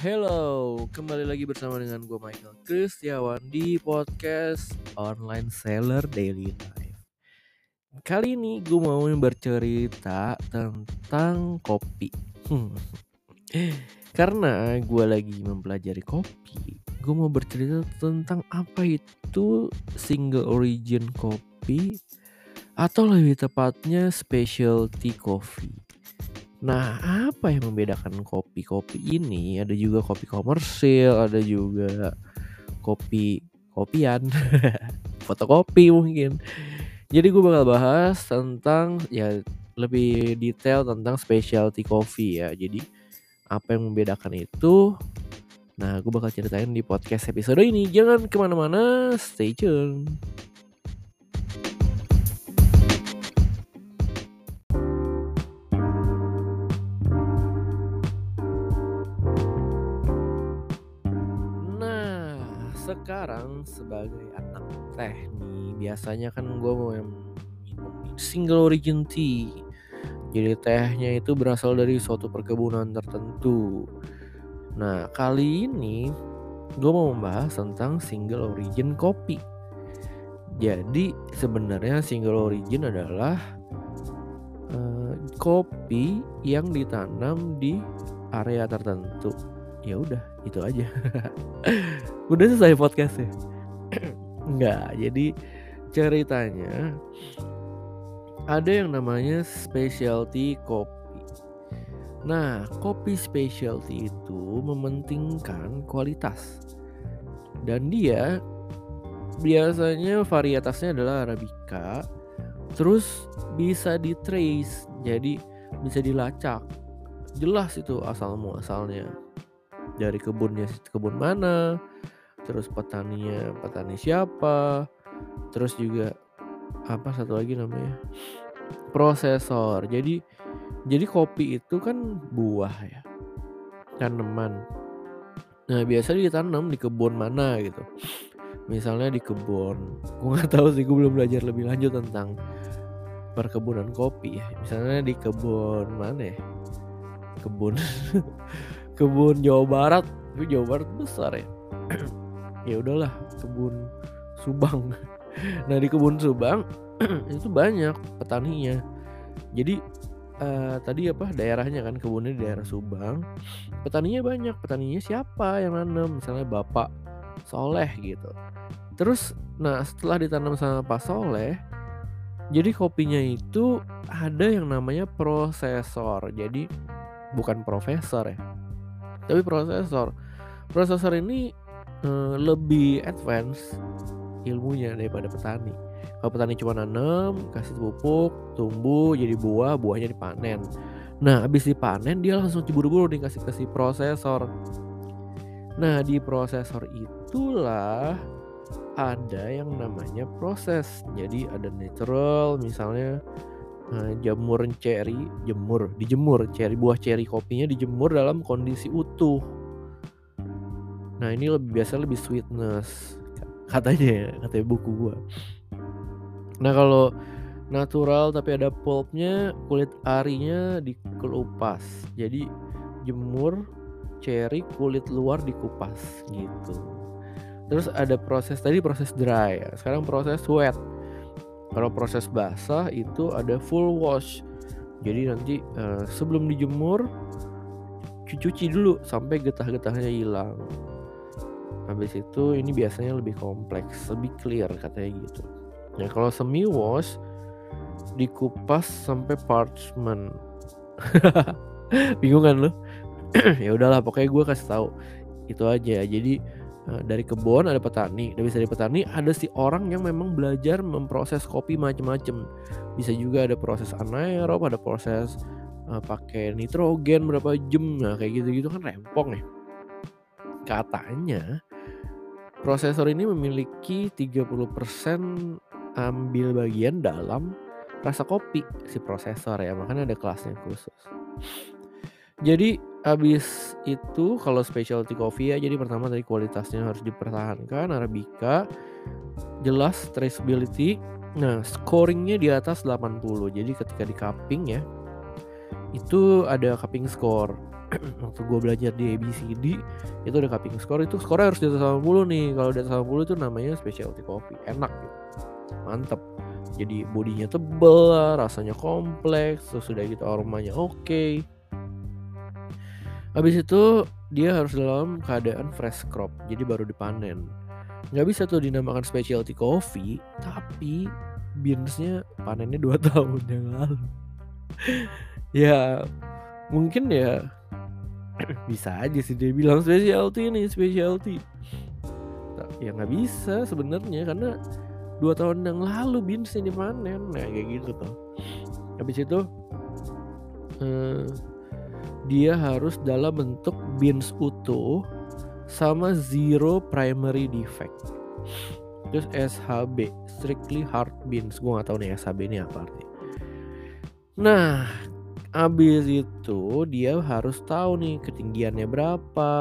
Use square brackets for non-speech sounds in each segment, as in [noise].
Hello, kembali lagi bersama dengan gue Michael Kristiawan di podcast Online Seller Daily Life. Kali ini gue mau bercerita tentang kopi. Hmm. [laughs] Karena gue lagi mempelajari kopi, gue mau bercerita tentang apa itu single origin kopi atau lebih tepatnya specialty coffee. Nah, apa yang membedakan kopi-kopi ini? Ada juga kopi komersil, ada juga kopi kopian, [laughs] fotokopi mungkin. Jadi gue bakal bahas tentang ya lebih detail tentang specialty coffee ya. Jadi apa yang membedakan itu? Nah, gue bakal ceritain di podcast episode ini. Jangan ke mana-mana, stay tune. Sekarang sebagai anak teh nih biasanya kan gue mau minum single origin tea. Jadi tehnya itu berasal dari suatu perkebunan tertentu. Nah kali ini gue mau membahas tentang single origin kopi. Jadi sebenarnya single origin adalah uh, kopi yang ditanam di area tertentu ya udah itu aja. [laughs] Udah selesai podcastnya? [clears throat] Enggak jadi ceritanya ada yang namanya specialty kopi. Nah kopi specialty itu mementingkan kualitas. Dan dia biasanya varietasnya adalah arabica terus bisa di trace jadi bisa dilacak. Jelas itu asal muasalnya dari kebunnya kebun mana terus petaninya petani siapa terus juga apa satu lagi namanya prosesor. Jadi jadi kopi itu kan buah ya tanaman. Nah biasanya ditanam di kebun mana gitu. Misalnya di kebun gue nggak tahu sih gue belum belajar lebih lanjut tentang perkebunan kopi ya. Misalnya di kebun mana ya? Kebun [laughs] kebun Jawa Barat. Itu Jawa Barat besar ya. [clears throat] Ya udahlah kebun Subang. Nah di kebun Subang [clears throat] itu banyak petaninya. Jadi uh, tadi apa daerahnya kan kebunnya di daerah Subang. Petaninya banyak. Petaninya siapa yang nanam? Misalnya bapak Soleh gitu. Terus nah setelah ditanam sama Pak Soleh jadi kopinya itu ada yang namanya prosesor. Jadi bukan profesor ya tapi prosesor. Prosesor ini uh, lebih advance ilmunya daripada petani. Kalau petani cuma nanam kasih pupuk tumbuh jadi buah buahnya dipanen. Nah habis dipanen dia langsung ceburu-buru dikasih kasih prosesor. Nah di prosesor itulah ada yang namanya proses. Jadi ada natural misalnya Nah, jamur cherry, jemur, dijemur, cherry buah cherry kopinya dijemur dalam kondisi utuh. Nah, ini lebih biasa lebih sweetness katanya ya, katanya buku gua. Nah, kalau natural tapi ada pulpnya, kulit arinya dikelupas. Jadi jemur cherry kulit luar dikupas gitu. Terus ada proses tadi proses dry ya. Sekarang proses wet kalau proses basah itu ada full wash. Jadi nanti uh, sebelum dijemur cuci dulu sampai getah-getahnya hilang. Habis itu ini biasanya lebih kompleks, lebih clear katanya gitu. Nah kalau semi wash dikupas sampai parchment. [laughs] Bingung kan lo? [clears throat] ya udahlah pokoknya gue kasih tahu itu aja. Jadi Eh, dari kebun ada petani dan bisa dari petani ada si orang yang memang belajar memproses kopi macam-macam bisa juga ada proses anaerob ada proses uh, pakai nitrogen berapa jam nah kayak gitu-gitu kan rempong ya. Katanya prosesor ini memiliki 30% ambil bagian dalam rasa kopi si prosesor ya makanya ada kelasnya khusus. Jadi Abis itu kalau specialty coffee ya jadi pertama tadi kualitasnya harus dipertahankan Arabica. Jelas traceability. Nah scoringnya di atas 80 jadi ketika di cupping ya itu ada cupping score. [clears throat] Waktu gue belajar di ABCD itu ada cupping score. Itu skornya harus di atas 80 nih. Kalau di atas 80 itu namanya specialty coffee. Enak gitu. Mantep. Jadi bodinya tebel rasanya kompleks terus sudah gitu aromanya oke. okay. Habis itu dia harus dalam keadaan fresh crop jadi baru dipanen. Nggak bisa tuh dinamakan specialty coffee tapi beansnya panennya dua [laughs] tahun yang lalu. Ya mungkin ya [clears throat] bisa aja sih dia bilang specialty ini specialty. Ya nggak bisa sebenarnya karena dua tahun yang lalu beansnya dipanen. Nah kayak gitu tuh. Habis itu eh, dia harus dalam bentuk beans utuh sama zero primary defect. Terus SHB strictly hard beans gue gak tahu nih SHB ini apa arti. Nah abis itu dia harus tahu nih ketinggiannya berapa.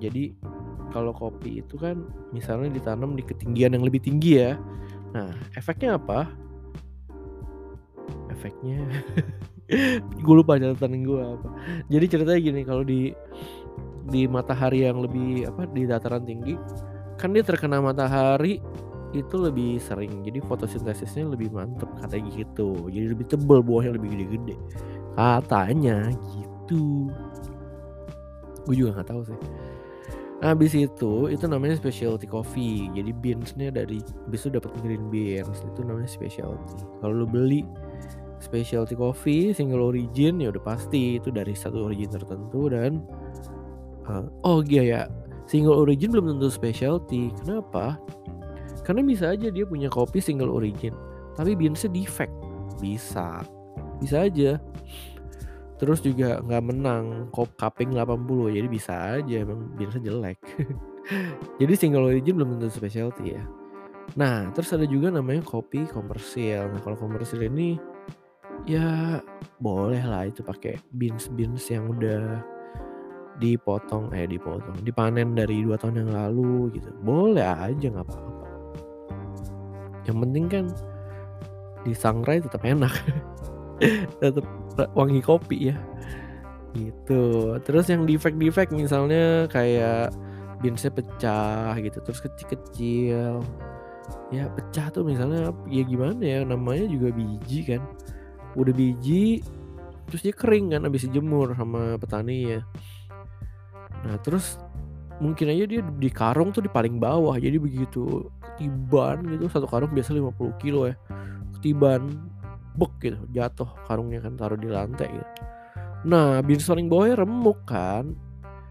Jadi kalau kopi itu kan misalnya ditanam di ketinggian yang lebih tinggi ya. Nah efeknya apa? Efeknya [laughs] [laughs] gue lupa catatan gue apa. Jadi ceritanya gini kalau di di matahari yang lebih apa di dataran tinggi kan dia terkena matahari itu lebih sering. Jadi fotosintesisnya lebih mantep katanya gitu. Jadi lebih tebel buahnya lebih gede-gede. Katanya gitu. Gue juga nggak tahu sih. Habis itu itu namanya specialty coffee. Jadi beansnya dari habis dapat green beans itu namanya specialty. Kalau lo beli specialty coffee single origin ya udah pasti itu dari satu origin tertentu dan uh, oh iya ya single origin belum tentu specialty kenapa karena bisa aja dia punya kopi single origin, tapi beansnya defect. Bisa. Bisa aja. Terus juga nggak menang kop cupping 80 jadi bisa aja emang beansnya jelek. [laughs] jadi single origin belum tentu specialty ya. Nah, terus ada juga namanya kopi komersil. Nah, kalau komersil ini ya boleh lah itu pakai beans beans yang udah dipotong eh dipotong dipanen dari dua tahun yang lalu gitu. Boleh aja nggak apa-apa. Yang penting kan di sangrai tetap enak. [laughs] Tetap wangi kopi ya. Gitu. Terus yang defect-defect misalnya kayak beansnya pecah gitu terus kecil-kecil. Ya pecah tuh misalnya ya gimana ya namanya juga biji kan udah biji terus dia kering kan habis dijemur sama petani ya. Nah terus mungkin aja dia di karung tuh di paling bawah jadi begitu ketiban gitu satu karung biasa 50 kilo ya ketiban bek gitu jatuh karungnya kan taruh di lantai gitu. nah beans paling bawahnya remuk kan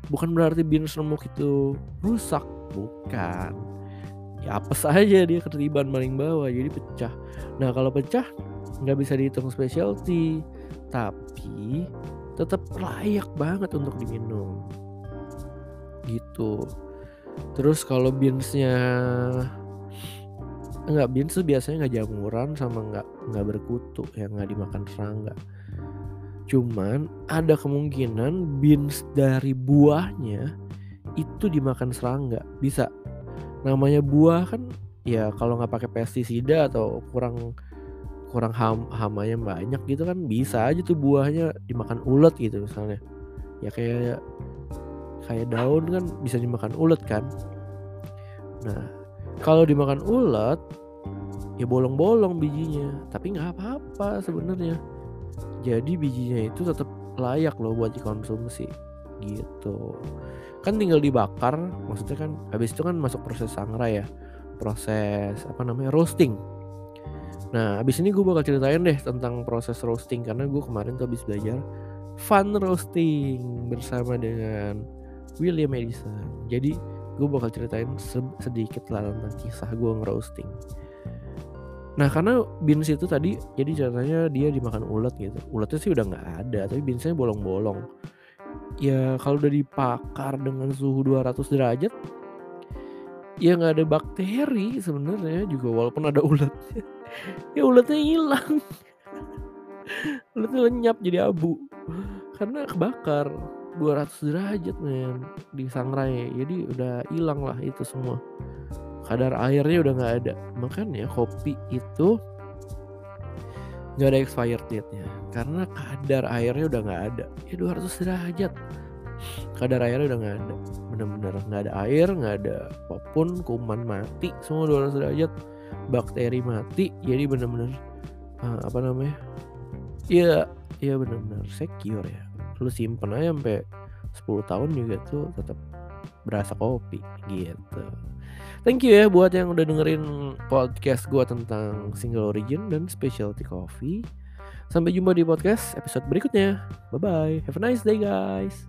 bukan berarti beans remuk itu rusak bukan. Ya apa saja dia ketiban paling bawah jadi pecah. Nah kalau pecah nggak bisa dihitung specialty tapi tetap layak banget untuk diminum gitu terus kalau beansnya Enggak, beans tuh biasanya nggak jamuran sama nggak nggak berkutu yang nggak dimakan serangga. Cuman ada kemungkinan beans dari buahnya itu dimakan serangga bisa. Namanya buah kan ya kalau nggak pakai pestisida atau kurang kurang ham hamanya banyak gitu kan bisa aja tuh buahnya dimakan ulet gitu misalnya. Ya kayak kayak daun kan bisa dimakan ulet kan. Nah, kalau dimakan ulet ya bolong-bolong bijinya tapi nggak apa-apa sebenarnya jadi bijinya itu tetap layak loh buat dikonsumsi gitu kan tinggal dibakar maksudnya kan habis itu kan masuk proses sangrai ya proses apa namanya roasting nah habis ini gue bakal ceritain deh tentang proses roasting karena gue kemarin tuh habis belajar fun roasting bersama dengan William Edison jadi gue bakal ceritain sedikit lah tentang kisah gue ngerosting. Nah karena beans itu tadi jadi ceritanya dia dimakan ulat gitu. Ulatnya sih udah nggak ada, tapi beansnya bolong-bolong. Ya kalau udah dipakar dengan suhu 200 derajat, ya nggak ada bakteri sebenarnya juga walaupun ada ulatnya. [laughs] ya ulatnya hilang. [laughs] ulatnya lenyap jadi abu. Karena kebakar. 200 derajat men di sangrai. Jadi udah hilang lah itu semua. Kadar airnya udah nggak ada. Makanya kopi itu nggak ada expired date-nya. Karena kadar airnya udah nggak ada. Ya 200 derajat. Kadar airnya udah nggak ada bener-bener nggak ada air nggak ada apa pun kuman mati semua 200 derajat bakteri mati jadi bener-bener uh, apa namanya iya iya bener-bener secure ya lu simpen aja sampai 10 tahun juga tuh tetap berasa kopi gitu Thank you ya buat yang udah dengerin podcast gue tentang single origin dan specialty coffee. Sampai jumpa di podcast episode berikutnya. Bye bye. Have a nice day guys.